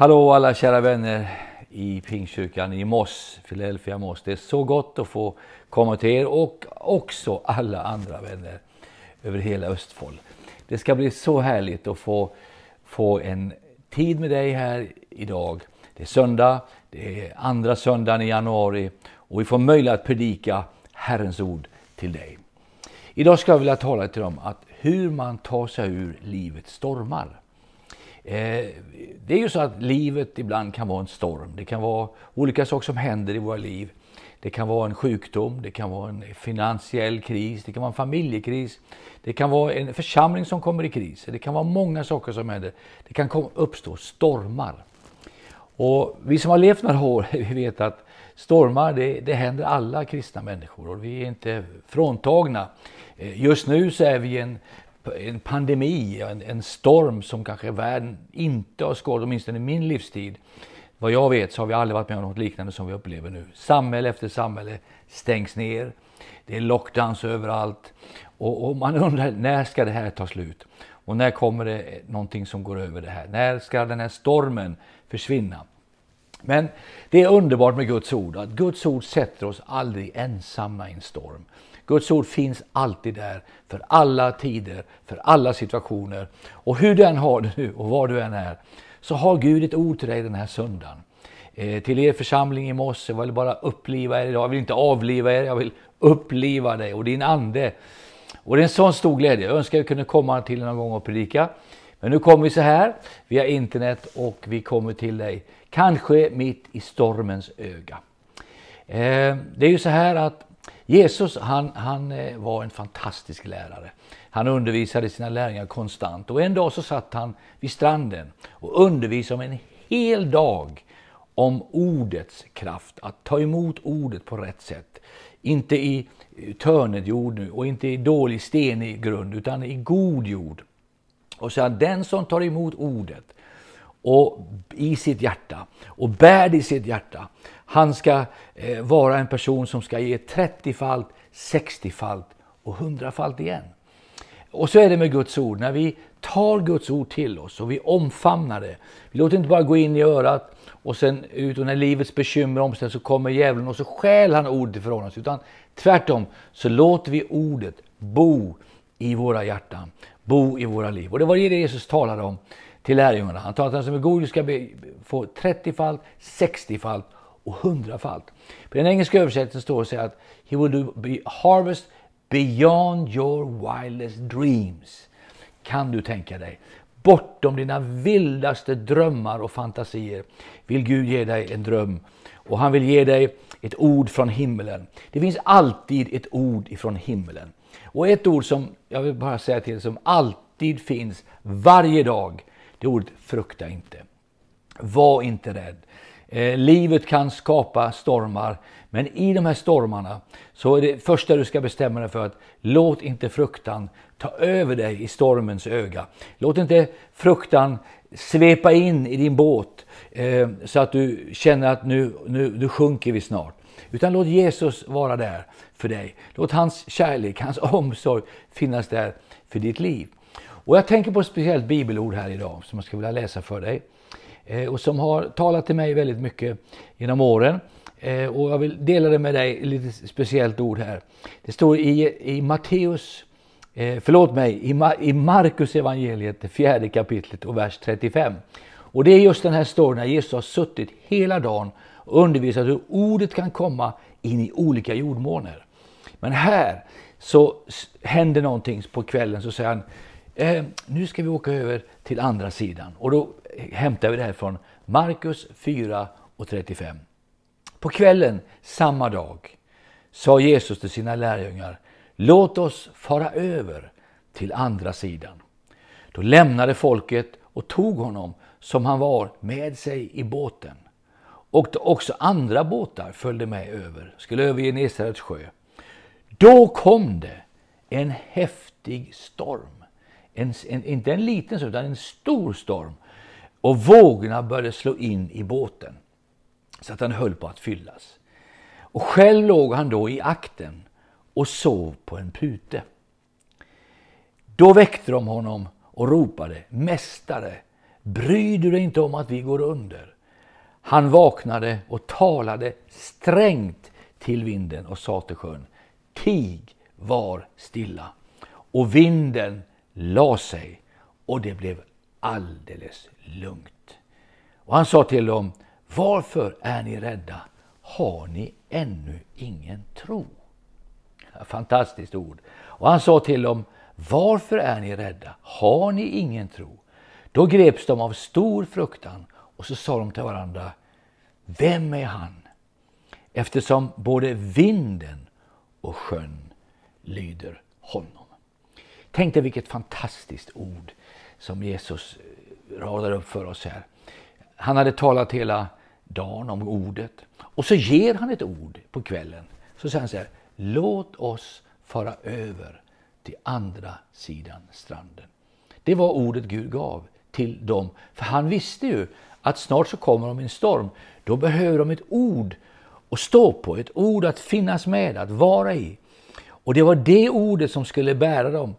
Hallå alla kära vänner i Pingstkyrkan i Moss, Philadelphia Moss. Det är så gott att få komma till er och också alla andra vänner över hela Östfold. Det ska bli så härligt att få, få en tid med dig här idag. Det är söndag, det är andra söndagen i januari och vi får möjlighet att predika Herrens ord till dig. Idag ska jag vilja tala till dem att hur man tar sig ur livets stormar. Eh, det är ju så att livet ibland kan vara en storm. Det kan vara olika saker som händer i våra liv. Det kan vara en sjukdom, det kan vara en finansiell kris, det kan vara en familjekris. Det kan vara en församling som kommer i kris. Det kan vara många saker som händer. Det kan uppstå stormar. Och vi som har levt några år vi vet att stormar det, det händer alla kristna människor och vi är inte fråntagna. Eh, just nu så är vi i en en pandemi, en, en storm som kanske världen inte har skådat, åtminstone i min livstid. Vad jag vet så har vi aldrig varit med om något liknande som vi upplever nu. Samhälle efter samhälle stängs ner. Det är lockdowns överallt. Och, och, man undrar när ska det här ta slut? Och när kommer det någonting som går över det här? När ska den här stormen försvinna? Men det är underbart med Guds ord, att Guds ord sätter oss aldrig ensamma i en storm. Guds ord finns alltid där för alla tider, för alla situationer. Och hur du än har det nu och var du än är, så har Gud ett ord till dig den här söndagen. Eh, till er församling i Mosse, jag vill bara uppliva er idag. Jag vill inte avliva er, jag vill uppliva dig och din ande. Och det är en sån stor glädje. Jag önskar jag kunde komma till någon gång och predika. Men nu kommer vi så här via internet och vi kommer till dig, kanske mitt i stormens öga. Eh, det är ju så här att Jesus han, han eh, var en fantastisk lärare. Han undervisade sina lärjungar konstant och en dag så satt han vid stranden och undervisade om en hel dag om ordets kraft, att ta emot ordet på rätt sätt. Inte i eh, törnet jord nu och inte i dålig stenig grund utan i god jord. Och så att den som tar emot ordet och i sitt hjärta och bär det i sitt hjärta. Han ska eh, vara en person som ska ge 30-falt, 60-falt och 100-falt igen. Och så är det med Guds ord. När vi tar Guds ord till oss och vi omfamnar det. Vi låter inte bara gå in i örat och sen ut och när livets bekymmer omställs så kommer djävulen och så stjäl han ordet ifrån oss. Utan tvärtom så låter vi ordet bo i våra hjärtan, bo i våra liv. Och det var det Jesus talade om till lärjungarna. Han talar att den som är god ska få 30-falt, 60-falt och 100-falt. På den engelska översättningen står det att He will do be harvest beyond your wildest dreams. Kan du tänka dig? Bortom dina vildaste drömmar och fantasier vill Gud ge dig en dröm. Och han vill ge dig ett ord från himmelen. Det finns alltid ett ord ifrån himmelen. Och ett ord som, jag vill bara säga till som alltid finns varje dag, det är ordet frukta inte. Var inte rädd. Eh, livet kan skapa stormar, men i de här stormarna så är det första du ska bestämma dig för att låt inte fruktan ta över dig i stormens öga. Låt inte fruktan svepa in i din båt eh, så att du känner att nu, nu, nu sjunker vi snart. Utan låt Jesus vara där för dig. Låt hans kärlek, hans omsorg finnas där för ditt liv. Och jag tänker på ett speciellt bibelord här idag som jag skulle vilja läsa för dig. Eh, och som har talat till mig väldigt mycket genom åren. Eh, och jag vill dela det med dig, ett lite speciellt ord här. Det står i, i Matteus, eh, förlåt mig, i, i Markus evangeliet, det fjärde kapitlet och vers 35. Och det är just den här storyn när Jesus har suttit hela dagen och undervisat hur ordet kan komma in i olika jordmåner. Men här så händer någonting på kvällen så säger han eh, nu ska vi åka över till andra sidan. Och då hämtar vi det här från Markus 4 och 35. På kvällen samma dag sa Jesus till sina lärjungar Låt oss fara över till andra sidan. Då lämnade folket och tog honom som han var med sig i båten. Och också andra båtar följde med över, skulle över Genesarets sjö. Då kom det en häftig storm. En, en, inte en liten storm, utan en stor storm. Och vågorna började slå in i båten så att den höll på att fyllas. Och själv låg han då i akten och sov på en pute. Då väckte de honom och ropade Mästare, Bryr du dig inte om att vi går under? Han vaknade och talade strängt till vinden och sa till sjön, tig, var stilla. Och vinden la sig och det blev alldeles lugnt. Och han sa till dem, varför är ni rädda? Har ni ännu ingen tro? Fantastiskt ord. Och han sa till dem, varför är ni rädda? Har ni ingen tro? Då greps de av stor fruktan och så sa de till varandra, vem är han? Eftersom både vinden och sjön lyder honom. Tänk dig vilket fantastiskt ord som Jesus eh, radar upp för oss här. Han hade talat hela dagen om ordet och så ger han ett ord på kvällen. Så säger han så här, låt oss fara över till andra sidan stranden. Det var ordet Gud gav till dem. För han visste ju att snart så kommer de i en storm. Då behöver de ett ord att stå på, ett ord att finnas med, att vara i. Och det var det ordet som skulle bära dem.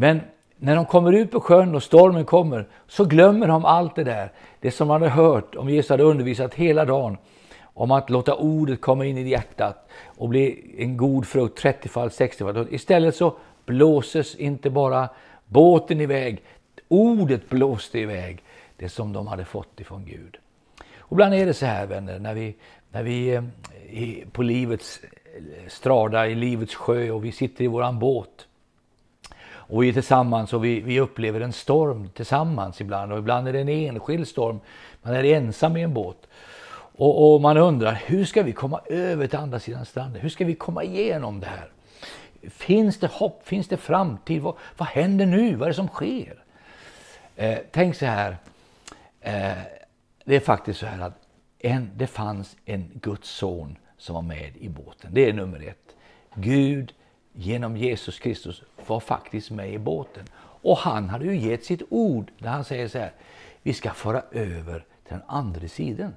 Men när de kommer ut på sjön och stormen kommer så glömmer de allt det där. Det som de hade hört om Jesus hade undervisat hela dagen. Om att låta ordet komma in i hjärtat och bli en god frukt 30 fall, 60 fall. Istället så blåses inte bara båten iväg, ordet blåste iväg det som de hade fått ifrån Gud. Och ibland är det så här vänner, när vi, när vi eh, är på livets eh, strada, i livets sjö och vi sitter i våran båt. Och vi är tillsammans och vi, vi upplever en storm tillsammans ibland och ibland är det en enskild storm. Man är ensam i en båt. Och, och, man undrar, hur ska vi komma över till andra sidan stranden? Hur ska vi komma igenom det här? Finns det hopp? Finns det framtid? Vad, vad händer nu? Vad är det som sker? Eh, tänk så här. Eh, det är faktiskt så här att en, det fanns en Guds son som var med i båten. Det är nummer ett. Gud genom Jesus Kristus var faktiskt med i båten. Och han hade ju gett sitt ord när han säger så här. Vi ska föra över till den andra sidan.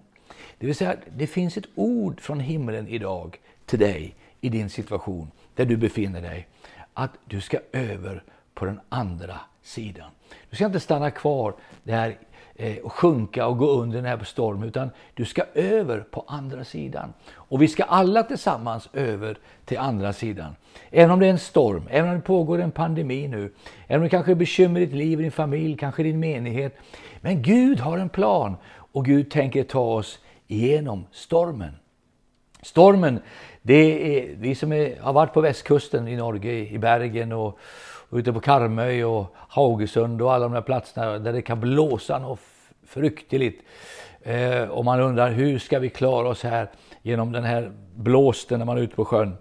Det vill säga, det finns ett ord från himlen idag till dig i din situation där du befinner dig. Att du ska över på den andra sidan. Du ska inte stanna kvar där eh, och sjunka och gå under den här stormen, utan du ska över på andra sidan. Och vi ska alla tillsammans över till andra sidan. Även om det är en storm, även om det pågår en pandemi nu, även om det kanske är bekymmer i ditt liv, din familj, kanske din menighet. Men Gud har en plan och Gud tänker ta oss igenom stormen. Stormen, det är vi som är, har varit på västkusten i Norge, i Bergen och, och ute på Karmøy och Haugesund och alla de där platserna där det kan blåsa något frukteligt. Eh, och man undrar hur ska vi klara oss här genom den här blåsten när man är ute på sjön.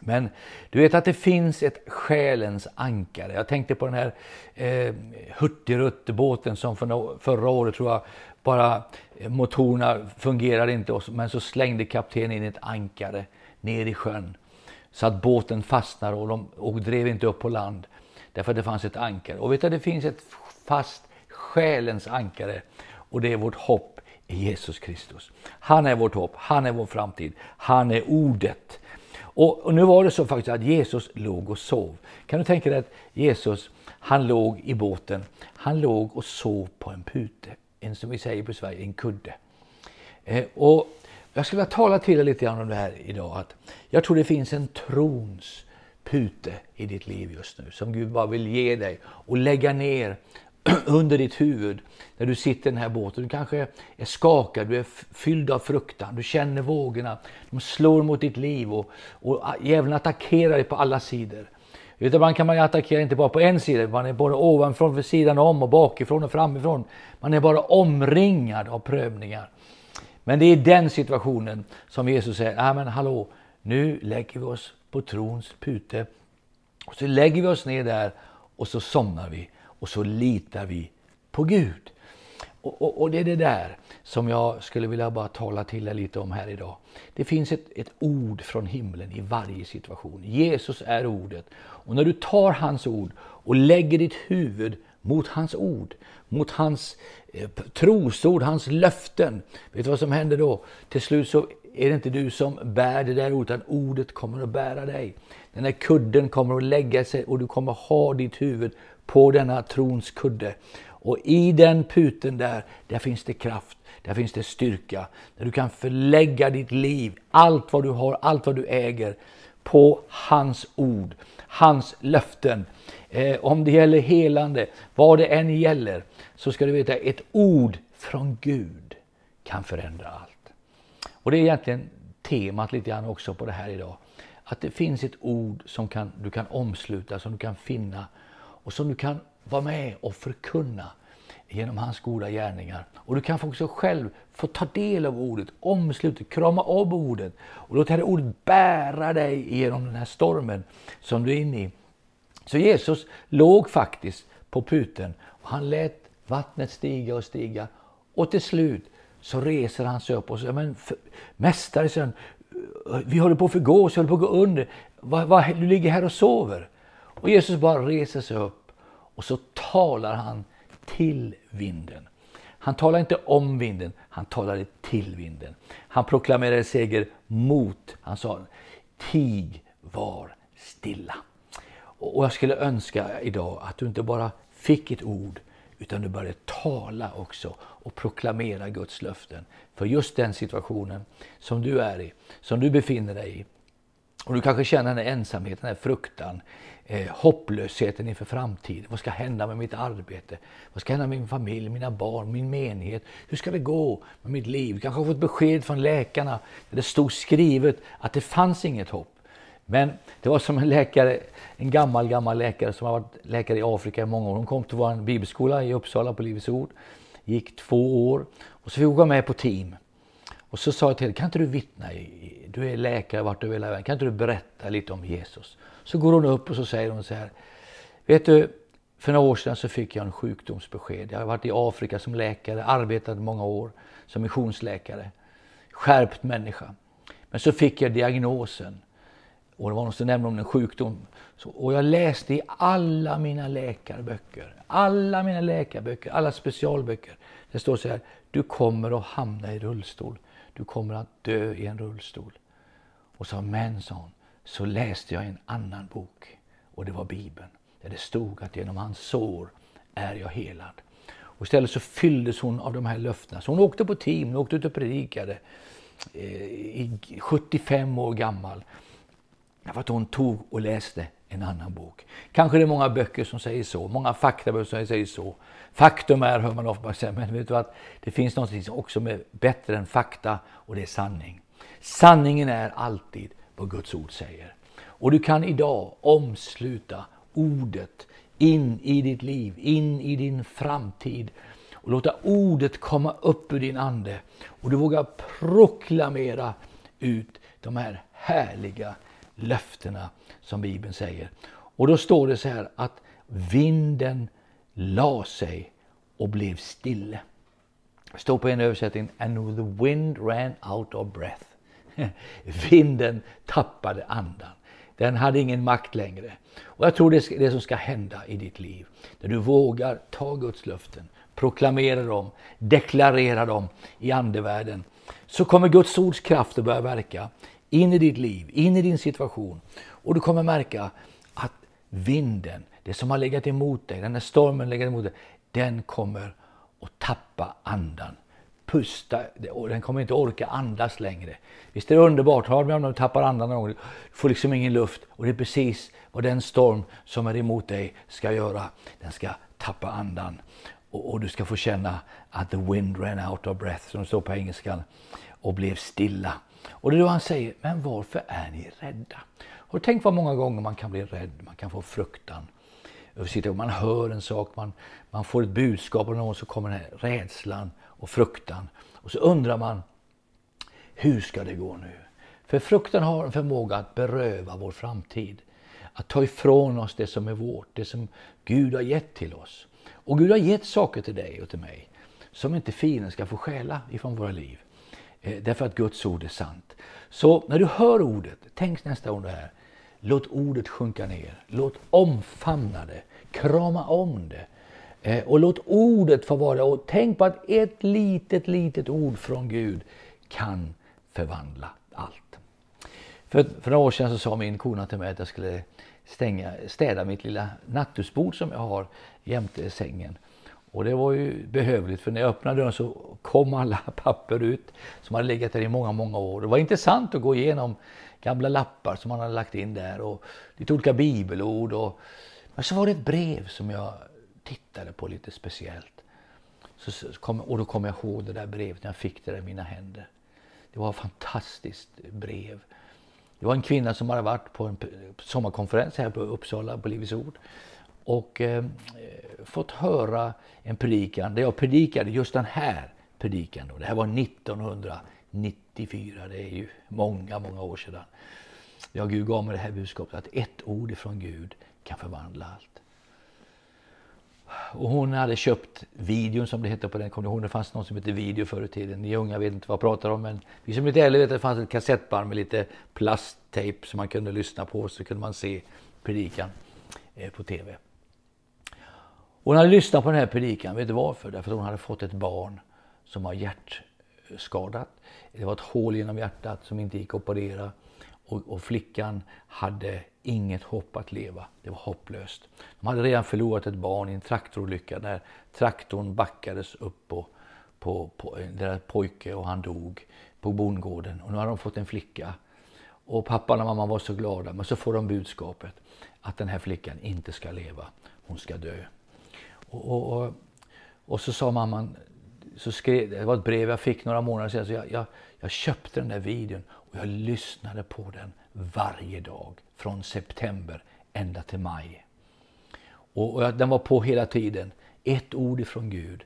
Men du vet att det finns ett själens ankare. Jag tänkte på den här eh, Hurtigrutbåten som för, förra året tror jag bara eh, motorerna fungerade inte men så slängde kaptenen in ett ankare ner i sjön så att båten fastnade och, de, och drev inte upp på land därför att det fanns ett ankare. Och vet du, det finns ett fast själens ankare och det är vårt hopp i Jesus Kristus. Han är vårt hopp, han är vår framtid, han är ordet. Och, och, nu var det så faktiskt att Jesus låg och sov. Kan du tänka dig att Jesus, han låg i båten, han låg och sov på en pute, en som vi säger på Sverige, en kudde. Eh, och jag skulle vilja tala till dig lite grann om det här idag. Att jag tror det finns en trons pute i ditt liv just nu som Gud bara vill ge dig och lägga ner under ditt huvud när du sitter i den här båten. Du kanske är skakad, du är fylld av fruktan, du känner vågorna. De slår mot ditt liv och, och djävulen attackerar dig på alla sidor. Utan man kan man attackera inte bara på en sida, man är både ovanifrån, vid sidan om och bakifrån och framifrån. Man är bara omringad av prövningar. Men det är i den situationen som Jesus säger, nej men hallå, nu lägger vi oss på trons pute. Och så lägger vi oss ner där och så somnar vi och så litar vi på Gud. Och, och, och, det är det där som jag skulle vilja bara tala till er lite om här idag. Det finns ett, ett ord från himlen i varje situation. Jesus är ordet. Och när du tar hans ord och lägger ditt huvud mot hans ord, mot hans eh, trosord, hans löften. Vet du vad som händer då? Till slut så är det inte du som bär det där ordet, utan ordet kommer att bära dig. Den här kudden kommer att lägga sig och du kommer att ha ditt huvud på denna trons kudde. Och i den puten där, där finns det kraft, där finns det styrka. Där du kan förlägga ditt liv, allt vad du har, allt vad du äger, på hans ord, hans löften. Eh, om det gäller helande, vad det än gäller, så ska du veta ett ord från Gud kan förändra allt. Och det är egentligen temat lite grann också på det här idag. Att det finns ett ord som kan, du kan omsluta, som du kan finna och som du kan vara med och förkunna genom hans goda gärningar. Och du kan också själv få ta del av ordet, omsluta, krama om ordet och låta det ordet bära dig genom den här stormen som du är inne i. Så Jesus låg faktiskt på puten och han lät vattnet stiga och stiga och till slut så reser han sig upp och säger, men för, mästare, sen, vi håller på att förgås, vi håller på att gå under. Va, va, du ligger här och sover. Och Jesus bara reser sig upp och så talar han till vinden. Han talar inte om vinden, han talade till vinden. Han proklamerade seger mot, han sa tig var stilla. Och jag skulle önska idag att du inte bara fick ett ord utan du började tala också och proklamera Guds löften. För just den situationen som du är i, som du befinner dig i. Och du kanske känner den här ensamheten, den här fruktan, eh, hopplösheten inför framtiden. Vad ska hända med mitt arbete? Vad ska hända med min familj, mina barn, min menighet? Hur ska det gå med mitt liv? Kanske har fått besked från läkarna där det stod skrivet att det fanns inget hopp. Men det var som en läkare, en gammal, gammal läkare som har varit läkare i Afrika i många år. Hon kom till vår bibelskola i Uppsala på Livets Ord. Gick två år och så fick hon gå med på team. Och så sa jag till henne, kan inte du vittna? Du är läkare vart över hela världen. Kan inte du berätta lite om Jesus? Så går hon upp och så säger hon så här. Vet du, för några år sedan så fick jag en sjukdomsbesked. Jag har varit i Afrika som läkare, arbetat många år som missionsläkare. Skärpt människa. Men så fick jag diagnosen och det var någon som nämnde om en sjukdom. Så, och jag läste i alla mina läkarböcker, alla mina läkarböcker, alla specialböcker. Det står så här, du kommer att hamna i rullstol. Du kommer att dö i en rullstol. Och så men, sa hon, så läste jag en annan bok. Och det var Bibeln. Där det stod att genom hans sår är jag helad. Och istället så fylldes hon av de här löftena. Så hon åkte på team, hon åkte ut och predikade. Eh, 75 år gammal. Därför att hon tog och läste en annan bok. Kanske det är många böcker som säger så, många faktaböcker som säger så. Faktum är, hör man ofta säga, men vet du att det finns något som också är bättre än fakta och det är sanning. Sanningen är alltid vad Guds ord säger. Och du kan idag omsluta ordet in i ditt liv, in i din framtid och låta ordet komma upp ur din ande. Och du vågar proklamera ut de här härliga löftena som Bibeln säger. Och då står det så här att vinden la sig och blev stille. Det står på en översättning, and the wind ran out of breath. Vinden tappade andan. Den hade ingen makt längre. Och Jag tror det är det som ska hända i ditt liv. När du vågar ta Guds löften, proklamera dem, deklarera dem i andevärlden. Så kommer Guds ords kraft att börja verka in i ditt liv, in i din situation. Och du kommer märka att vinden, det som har legat emot dig, den här stormen legat emot dig, den kommer att tappa andan. Pusta, och den kommer inte orka andas längre. Visst är det underbart? Hör du med om du tappar andan någon gång? Du får liksom ingen luft. Och det är precis vad den storm som är emot dig ska göra. Den ska tappa andan. Och, och du ska få känna att the wind ran out of breath, som det står på engelskan, och blev stilla. Och det är då han säger, men varför är ni rädda? Och tänk vad många gånger man kan bli rädd, man kan få fruktan. Man hör en sak, man, man får ett budskap och någon så kommer den här rädslan och fruktan. Och så undrar man, hur ska det gå nu? För fruktan har en förmåga att beröva vår framtid. Att ta ifrån oss det som är vårt, det som Gud har gett till oss. Och Gud har gett saker till dig och till mig som inte fienden ska få stjäla ifrån våra liv. Eh, därför att Guds ord är sant. Så när du hör ordet, tänk nästa gång det här. Låt ordet sjunka ner. Låt omfamna det. Krama om det. Eh, och låt ordet få vara Och tänk på att ett litet, litet ord från Gud kan förvandla allt. För, för några år sedan så sa min kona till mig att jag skulle stänga, städa mitt lilla nattduksbord som jag har jämte sängen. Och det var ju behövligt för när jag öppnade dörren så kom alla papper ut som hade legat där i många, många år. Det var intressant att gå igenom gamla lappar som man hade lagt in där och lite olika bibelord. Och, men så var det ett brev som jag tittade på lite speciellt. Så, så kom, och då kom jag ihåg det där brevet när jag fick det i mina händer. Det var ett fantastiskt brev. Det var en kvinna som hade varit på en sommarkonferens här på Uppsala, på Livets Ord. Och eh, fått höra en predikan där jag predikade just den här predikan. Det här var 1994, det är ju många, många år sedan. Jag Gud gav mig det här budskapet att ett ord ifrån Gud kan förvandla allt. Och hon hade köpt videon som det hette på den Kommer ihåg? Det fanns någon som hette video förr i tiden. Ni unga vet inte vad jag pratar om men vi som är lite äldre vet att det fanns ett kassettband med lite plasttejp som man kunde lyssna på så kunde man se predikan eh, på TV. Och Hon hade lyssnat på den här predikan, vet du varför? Därför att hon hade fått ett barn som var hjärtskadat. Det var ett hål genom hjärtat som inte gick att operera. Och, och, flickan hade inget hopp att leva. Det var hopplöst. De hade redan förlorat ett barn i en traktorolycka där traktorn backades upp på, på, på deras pojke och han dog på bondgården. Och nu har de fått en flicka. Och pappan och mamman var så glada, men så får de budskapet att den här flickan inte ska leva, hon ska dö. Och, och, och så sa mamman, så skrev, det var ett brev jag fick några månader sedan, så jag, jag, jag köpte den där videon jag lyssnade på den varje dag från september ända till maj. Och, och den var på hela tiden. Ett ord ifrån Gud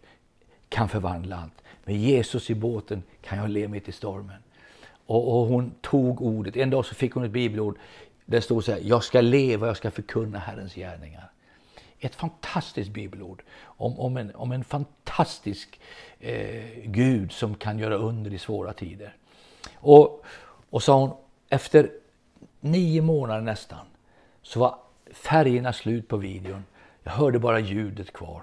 kan förvandla allt. Med Jesus i båten kan jag le mitt i stormen. Och, och, hon tog ordet. En dag så fick hon ett bibelord. Det stod så här, jag ska leva, jag ska förkunna Herrens gärningar. Ett fantastiskt bibelord om, om, en, om en fantastisk eh, Gud som kan göra under i svåra tider. Och, och sa hon, efter nio månader nästan, så var färgerna slut på videon. Jag hörde bara ljudet kvar.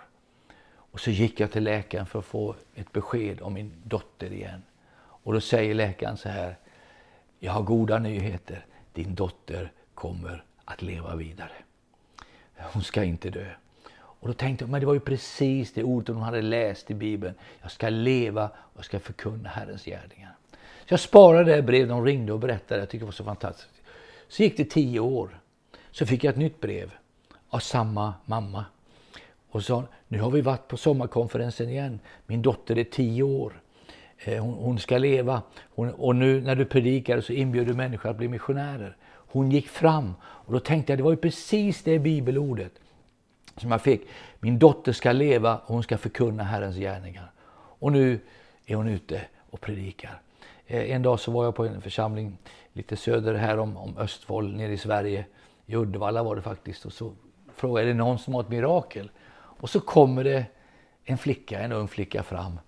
Och så gick jag till läkaren för att få ett besked om min dotter igen. Och då säger läkaren så här, jag har goda nyheter, din dotter kommer att leva vidare. Hon ska inte dö. Och då tänkte jag, men det var ju precis det ordet hon hade läst i Bibeln. Jag ska leva och jag ska förkunna Herrens gärningar. Så jag sparade det brevet, de ringde och berättade, jag tyckte det var så fantastiskt. Så gick det tio år. Så fick jag ett nytt brev av samma mamma. Och sa, nu har vi varit på sommarkonferensen igen. Min dotter är tio år. Eh, hon, hon ska leva. Hon, och nu när du predikar så inbjuder du människor att bli missionärer. Hon gick fram och då tänkte jag, det var ju precis det bibelordet som jag fick. Min dotter ska leva och hon ska förkunna Herrens gärningar. Och nu är hon ute och predikar. Eh, en dag så var jag på en församling lite söder här om, om Östfold nere i Sverige. I Uddevalla var det faktiskt. Och så frågade jag, är det någon som har ett mirakel? Och så kommer det en flicka, en ung flicka fram.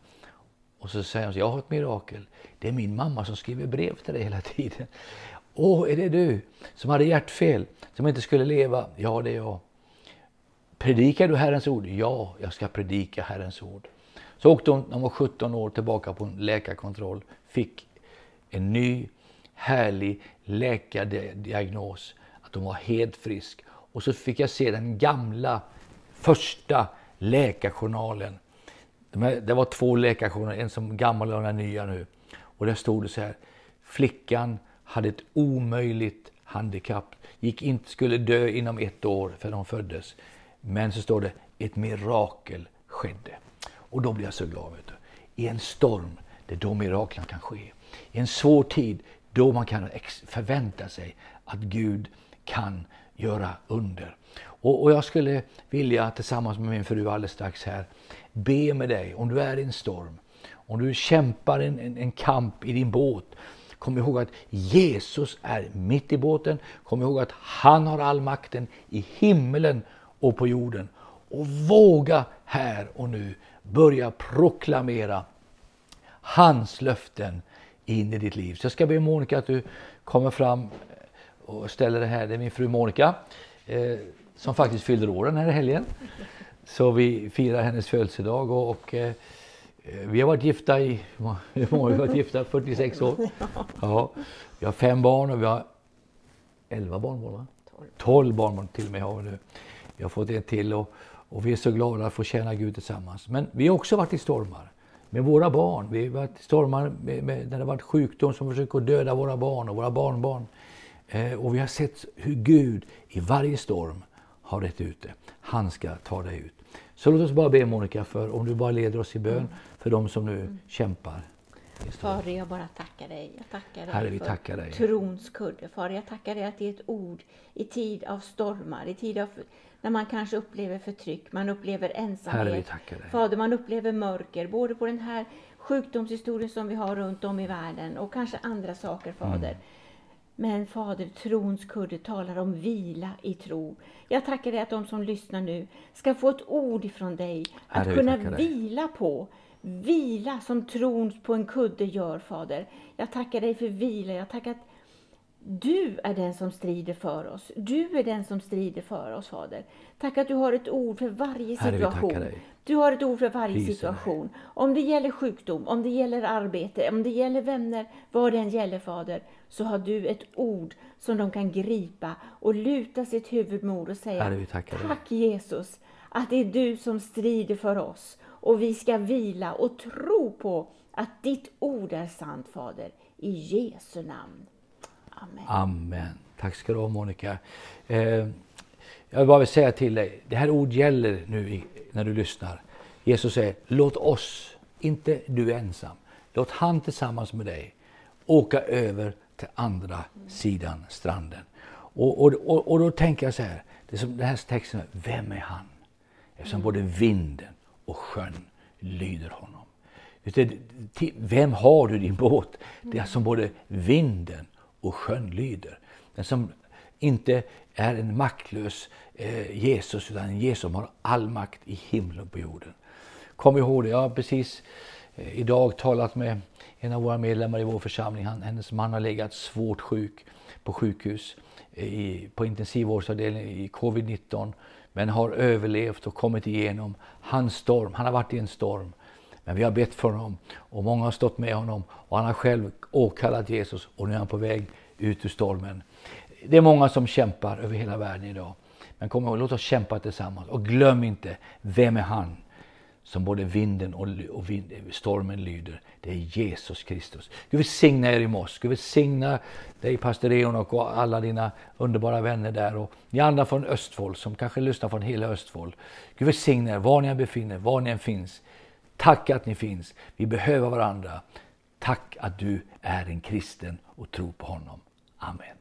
Och så säger hon, jag har ett mirakel. Det är min mamma som skriver brev till dig hela tiden. Åh, är det du som hade hjärtfel, som inte skulle leva? Ja, det är jag. Predikar du Herrens ord? Ja, jag ska predika Herrens ord. Så åkte hon, när hon var 17 år, tillbaka på en läkarkontroll. Fick en ny, härlig läkardiagnos. Att hon var helt frisk. Och så fick jag se den gamla, första läkarjournalen. Det var två läkarjournaler, en som gammal och den nya nu. Och där stod det så här. Flickan hade ett omöjligt handikapp. Gick inte, skulle dö inom ett år för hon föddes. Men så står det, ett mirakel skedde. Och då blir jag så glad. Vet du. I en storm, det är då miraklen kan ske. I en svår tid, då man kan förvänta sig att Gud kan göra under. Och, och jag skulle vilja tillsammans med min fru alldeles strax här be med dig om du är i en storm. Om du kämpar en, en, en kamp i din båt Kom ihåg att Jesus är mitt i båten. Kom ihåg att han har all makten i himmelen och på jorden. Och våga här och nu börja proklamera hans löften in i ditt liv. Så jag ska be Monica att du kommer fram och ställer det här. Det är min fru Monica eh, som faktiskt fyller år den här helgen. Så vi firar hennes födelsedag och, och eh, vi har varit gifta i, hur många har vi varit gifta? 46 år. Ja. Vi har fem barn och vi har 11 barnbarn va? 12 barnbarn till och med har vi nu. Vi har fått en till och, Och vi är så glada att få tjäna Gud tillsammans. Men vi har också varit i stormar med våra barn. Vi har varit stormar med, med, när det har varit sjukdom som försöker döda våra barn och våra barnbarn. Eh, och vi har sett hur Gud i varje storm har rätt ut det. Han ska ta dig ut. Så låt oss bara be Monica, för om du bara leder oss i bön för de som nu mm. kämpar. Fader, jag bara tackar dig. Jag tackar dig Herre, vi tackar dig. trons kudde. Fader, jag tackar dig att det är ett ord i tid av stormar, i tid av när man kanske upplever förtryck, man upplever ensamhet. Herre, dig. Fader, man upplever mörker, både på den här sjukdomshistorien som vi har runt om i världen och kanske andra saker, Fader. Mm. Men Fader, trons kudde talar om vila i tro. Jag tackar dig att de som lyssnar nu ska få ett ord ifrån dig att kunna vila på. Vila som tron på en kudde gör, Fader. Jag tackar dig för vila. Jag tackar att du är den som strider för oss. Du är den som strider för oss, Fader. Tack att du har ett ord för varje situation. Herre, du har ett ord för varje situation. Om det gäller sjukdom, om det gäller arbete, om det gäller vänner, vad det än gäller, Fader, så har du ett ord som de kan gripa och luta sitt huvud mot och säga Herre, Tack Jesus, att det är du som strider för oss och vi ska vila och tro på att ditt ord är sant, Fader. I Jesu namn. Amen. Amen. Tack ska du ha Monica. Eh, jag vill bara säga till dig, det här ordet gäller nu när du lyssnar. Jesus säger, låt oss, inte du ensam, låt han tillsammans med dig åka över till andra mm. sidan stranden. Och, och, och, och, då tänker jag så här, det är som den här texten, vem är han? Eftersom mm. både vinden och sjön lyder honom. Vem har du din båt? Det är som både vinden och sjön lyder. Den som inte är en maktlös eh, Jesus, utan en Jesus som har all makt i himlen och på jorden. Kom ihåg det, jag har precis eh, idag talat med en av våra medlemmar i vår församling. Han, hennes man har legat svårt sjuk på sjukhus, eh, i, på intensivvårdsavdelningen i covid-19, men har överlevt och kommit igenom hans storm. Han har varit i en storm. Men vi har bett för honom och många har stått med honom och han har själv åkallat Jesus och nu är han på väg ut ur stormen. Det är många som kämpar över hela världen idag. Men kom ihåg, låt oss kämpa tillsammans och glöm inte, vem är han som både vinden och, och vind, stormen lyder? Det är Jesus Kristus. Gud välsigna er i Moss. Gud välsigna dig pastor Eon och alla dina underbara vänner där och ni andra från Östfold som kanske lyssnar från hela Östfold. Gud välsigna er var ni än befinner var ni än finns. Tack att ni finns. Vi behöver varandra. Tack att du är en kristen och tror på honom. Amen.